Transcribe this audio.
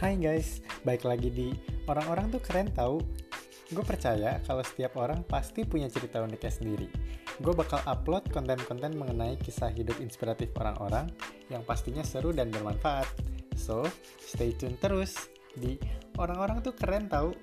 Hai guys, baik lagi di Orang-orang tuh keren tahu. Gue percaya kalau setiap orang pasti punya cerita uniknya sendiri. Gue bakal upload konten-konten mengenai kisah hidup inspiratif orang-orang yang pastinya seru dan bermanfaat. So, stay tune terus di Orang-orang tuh keren tahu.